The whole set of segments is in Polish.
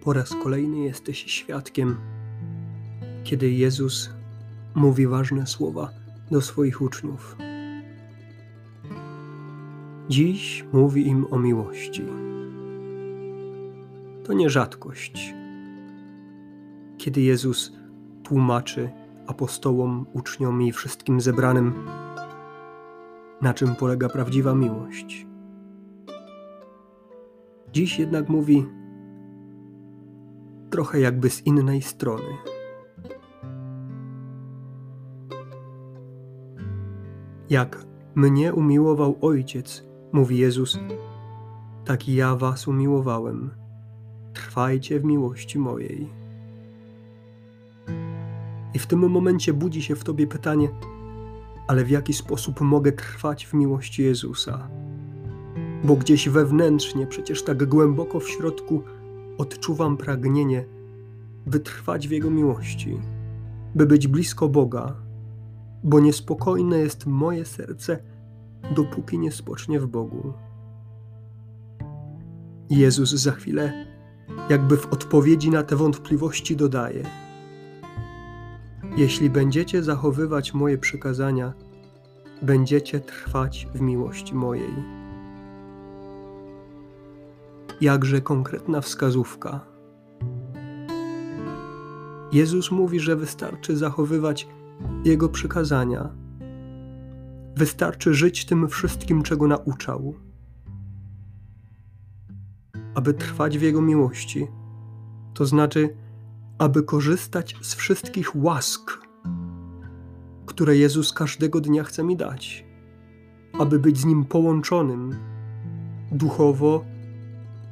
Po raz kolejny jesteś świadkiem, kiedy Jezus mówi ważne słowa do swoich uczniów. Dziś mówi im o miłości. To nie rzadkość, kiedy Jezus tłumaczy apostołom, uczniom i wszystkim zebranym, na czym polega prawdziwa miłość. Dziś jednak mówi trochę jakby z innej strony. Jak mnie umiłował Ojciec, mówi Jezus, tak ja was umiłowałem. Trwajcie w miłości mojej. I w tym momencie budzi się w tobie pytanie, ale w jaki sposób mogę trwać w miłości Jezusa? Bo gdzieś wewnętrznie, przecież tak głęboko w środku, odczuwam pragnienie, by trwać w Jego miłości, by być blisko Boga, bo niespokojne jest moje serce, dopóki nie spocznie w Bogu. Jezus za chwilę, jakby w odpowiedzi na te wątpliwości, dodaje: Jeśli będziecie zachowywać moje przykazania, będziecie trwać w miłości mojej. Jakże konkretna wskazówka. Jezus mówi, że wystarczy zachowywać Jego przykazania. Wystarczy żyć tym wszystkim, czego nauczał. Aby trwać w Jego miłości, to znaczy, aby korzystać z wszystkich łask, które Jezus każdego dnia chce mi dać, aby być z Nim połączonym duchowo,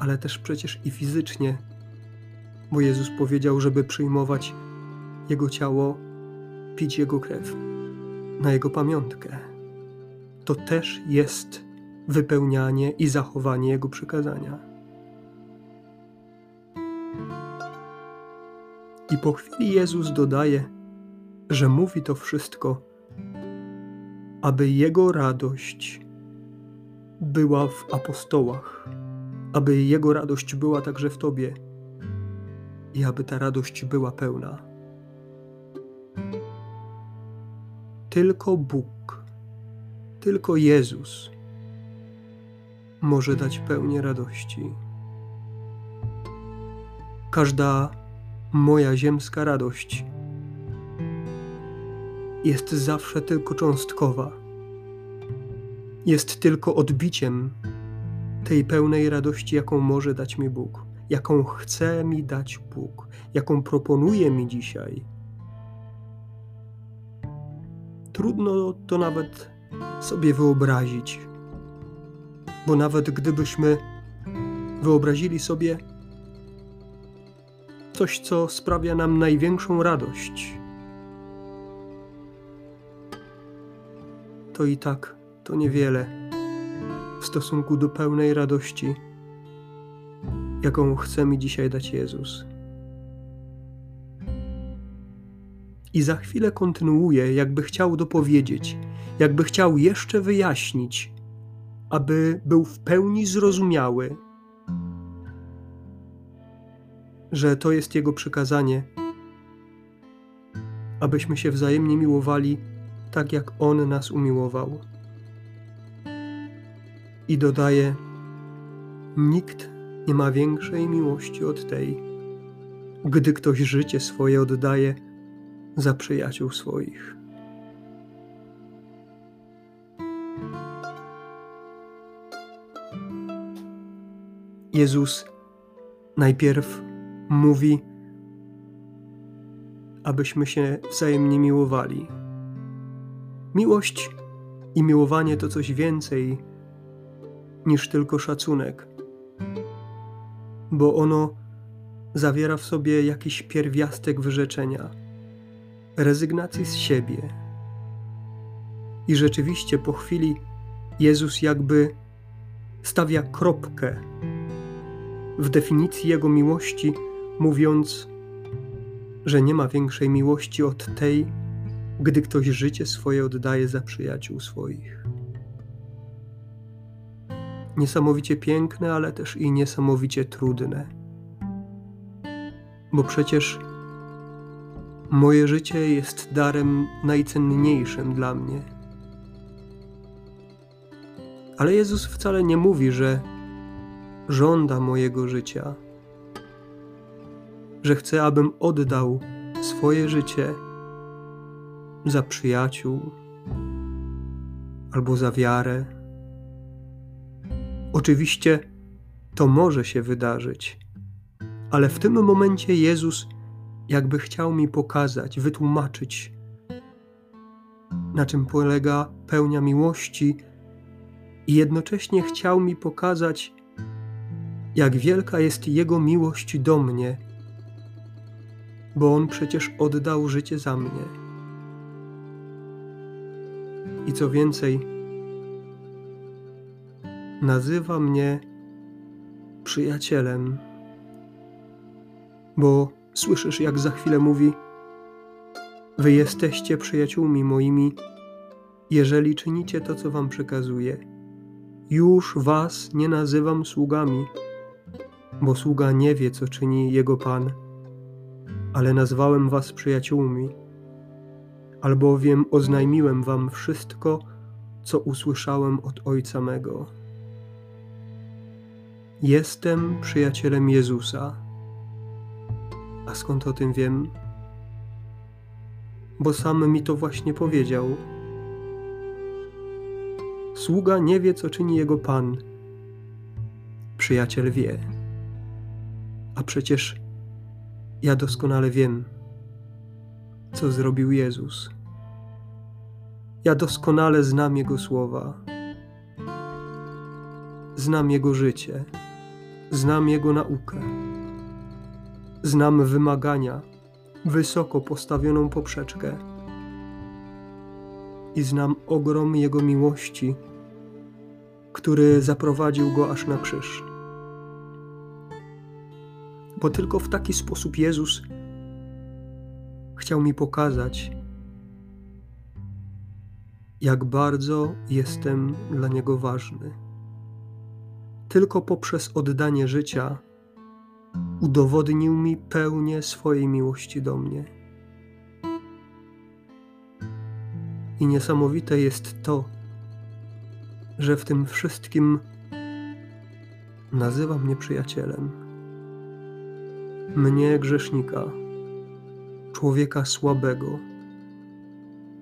ale też przecież i fizycznie, bo Jezus powiedział, żeby przyjmować Jego ciało, pić Jego krew na Jego pamiątkę. To też jest wypełnianie i zachowanie Jego przykazania. I po chwili Jezus dodaje, że mówi to wszystko, aby Jego radość była w apostołach aby Jego radość była także w Tobie i aby ta radość była pełna. Tylko Bóg, tylko Jezus może dać pełnię radości. Każda moja ziemska radość jest zawsze tylko cząstkowa, jest tylko odbiciem tej pełnej radości, jaką może dać mi Bóg, jaką chce mi dać Bóg, jaką proponuje mi dzisiaj. Trudno to nawet sobie wyobrazić, bo nawet gdybyśmy wyobrazili sobie coś, co sprawia nam największą radość, to i tak to niewiele w stosunku do pełnej radości, jaką chce mi dzisiaj dać Jezus. I za chwilę kontynuuje, jakby chciał dopowiedzieć, jakby chciał jeszcze wyjaśnić, aby był w pełni zrozumiały, że to jest Jego przykazanie, abyśmy się wzajemnie miłowali tak, jak On nas umiłował. I dodaje: Nikt nie ma większej miłości od tej, gdy ktoś życie swoje oddaje za przyjaciół swoich. Jezus najpierw mówi, abyśmy się wzajemnie miłowali. Miłość i miłowanie to coś więcej niż tylko szacunek, bo ono zawiera w sobie jakiś pierwiastek wyrzeczenia, rezygnacji z siebie. I rzeczywiście po chwili Jezus jakby stawia kropkę w definicji Jego miłości, mówiąc, że nie ma większej miłości od tej, gdy ktoś życie swoje oddaje za przyjaciół swoich niesamowicie piękne, ale też i niesamowicie trudne. Bo przecież moje życie jest darem najcenniejszym dla mnie. Ale Jezus wcale nie mówi, że żąda mojego życia, że chce, abym oddał swoje życie za przyjaciół albo za wiarę. Oczywiście to może się wydarzyć, ale w tym momencie Jezus jakby chciał mi pokazać, wytłumaczyć, na czym polega pełnia miłości, i jednocześnie chciał mi pokazać, jak wielka jest Jego miłość do mnie, bo On przecież oddał życie za mnie. I co więcej, nazywa mnie przyjacielem, bo słyszysz, jak za chwilę mówi: Wy jesteście przyjaciółmi moimi, jeżeli czynicie to, co wam przekazuję. Już was nie nazywam sługami, bo sługa nie wie, co czyni jego pan, ale nazwałem was przyjaciółmi, albowiem oznajmiłem wam wszystko, co usłyszałem od Ojca mego. Jestem przyjacielem Jezusa. A skąd o tym wiem? Bo sam mi to właśnie powiedział. Sługa nie wie, co czyni jego pan. Przyjaciel wie. A przecież ja doskonale wiem, co zrobił Jezus. Ja doskonale znam Jego słowa. Znam Jego życie. Znam Jego naukę. Znam wymagania, wysoko postawioną poprzeczkę. I znam ogrom Jego miłości, który zaprowadził go aż na krzyż. Bo tylko w taki sposób Jezus chciał mi pokazać, jak bardzo jestem dla Niego ważny. Tylko poprzez oddanie życia udowodnił mi pełnię swojej miłości do mnie. I niesamowite jest to, że w tym wszystkim nazywa mnie przyjacielem. Mnie, grzesznika, człowieka słabego,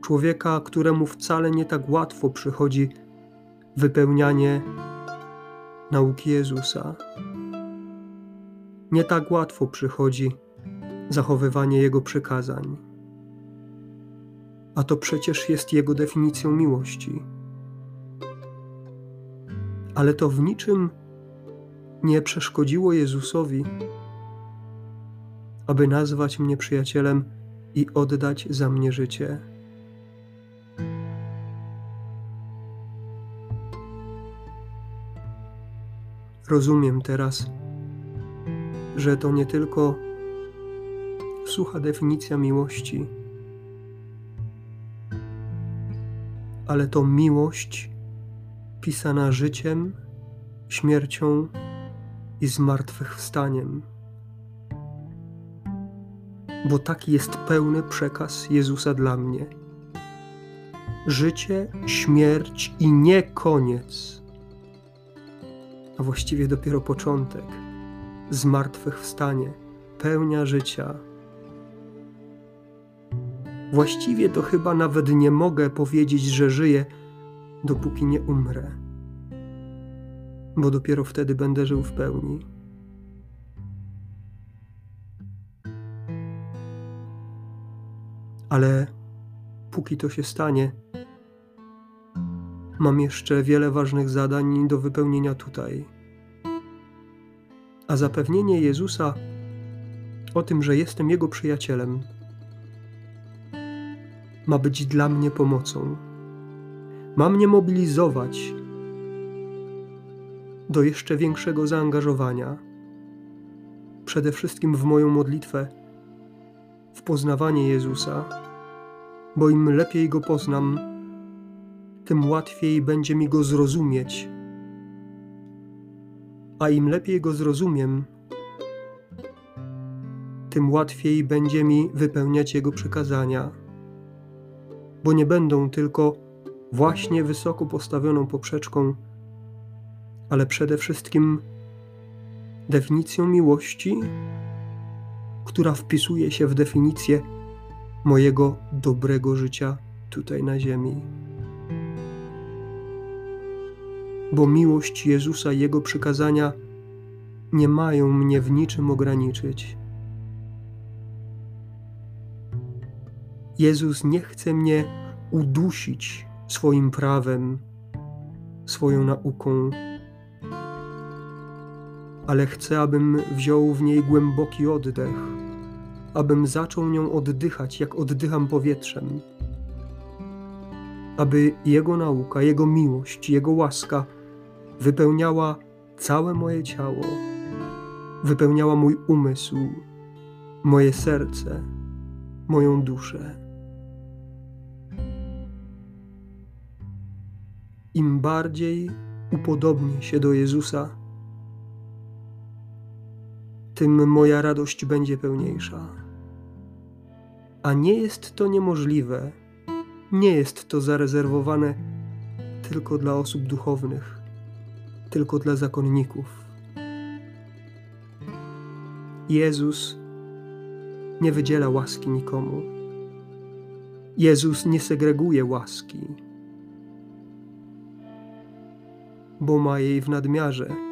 człowieka, któremu wcale nie tak łatwo przychodzi wypełnianie nauki Jezusa. Nie tak łatwo przychodzi zachowywanie Jego przykazań. A to przecież jest Jego definicją miłości ale to w niczym nie przeszkodziło Jezusowi, aby nazwać mnie przyjacielem i oddać za mnie życie. Rozumiem teraz, że to nie tylko sucha definicja miłości, ale to miłość pisana życiem, śmiercią i zmartwychwstaniem. Bo taki jest pełny przekaz Jezusa dla mnie. Życie, śmierć i nie koniec, a właściwie dopiero początek, zmartwychwstanie, pełnia życia. Właściwie to chyba nawet nie mogę powiedzieć, że żyję, dopóki nie umrę, bo dopiero wtedy będę żył w pełni. Ale póki to się stanie, mam jeszcze wiele ważnych zadań do wypełnienia tutaj. A zapewnienie Jezusa o tym, że jestem Jego przyjacielem, ma być dla mnie pomocą ma mnie mobilizować do jeszcze większego zaangażowania, przede wszystkim w moją modlitwę, w poznawanie Jezusa, bo im lepiej go poznam, tym łatwiej będzie mi go zrozumieć. A im lepiej go zrozumiem, tym łatwiej będzie mi wypełniać Jego przykazania, bo nie będą tylko właśnie wysoko postawioną poprzeczką, ale przede wszystkim definicją miłości, która wpisuje się w definicję mojego dobrego życia tutaj na Ziemi. Bo miłość Jezusa i Jego przykazania nie mają mnie w niczym ograniczyć. Jezus nie chce mnie udusić swoim prawem, swoją nauką, ale chce, abym wziął w niej głęboki oddech, abym zaczął nią oddychać, jak oddycham powietrzem, aby Jego nauka, Jego miłość, Jego łaska wypełniała całe moje ciało, wypełniała mój umysł, moje serce, moją duszę. Im bardziej upodobnię się do Jezusa, tym moja radość będzie pełniejsza. A nie jest to niemożliwe, nie jest to zarezerwowane tylko dla osób duchownych, tylko dla zakonników. Jezus nie wydziela łaski nikomu. Jezus nie segreguje łaski, bo ma jej w nadmiarze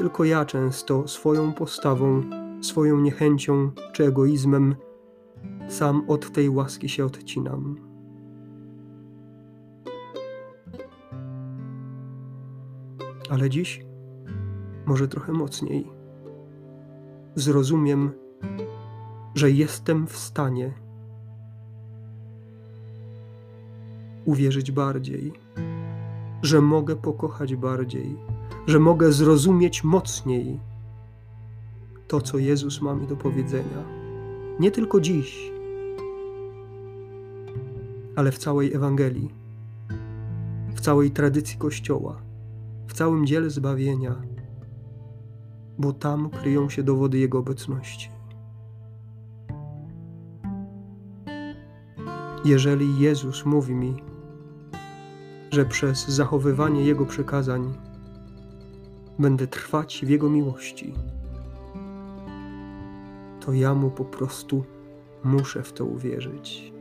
tylko ja często swoją postawą, swoją niechęcią czy egoizmem sam od tej łaski się odcinam. Ale dziś, może trochę mocniej, zrozumiem, że jestem w stanie uwierzyć bardziej, że mogę pokochać bardziej że mogę zrozumieć mocniej to, co Jezus ma mi do powiedzenia. Nie tylko dziś, ale w całej Ewangelii, w całej tradycji Kościoła, w całym dziele zbawienia, bo tam kryją się dowody Jego obecności. Jeżeli Jezus mówi mi, że przez zachowywanie Jego przykazań będę trwać w Jego miłości, to ja Mu po prostu muszę w to uwierzyć.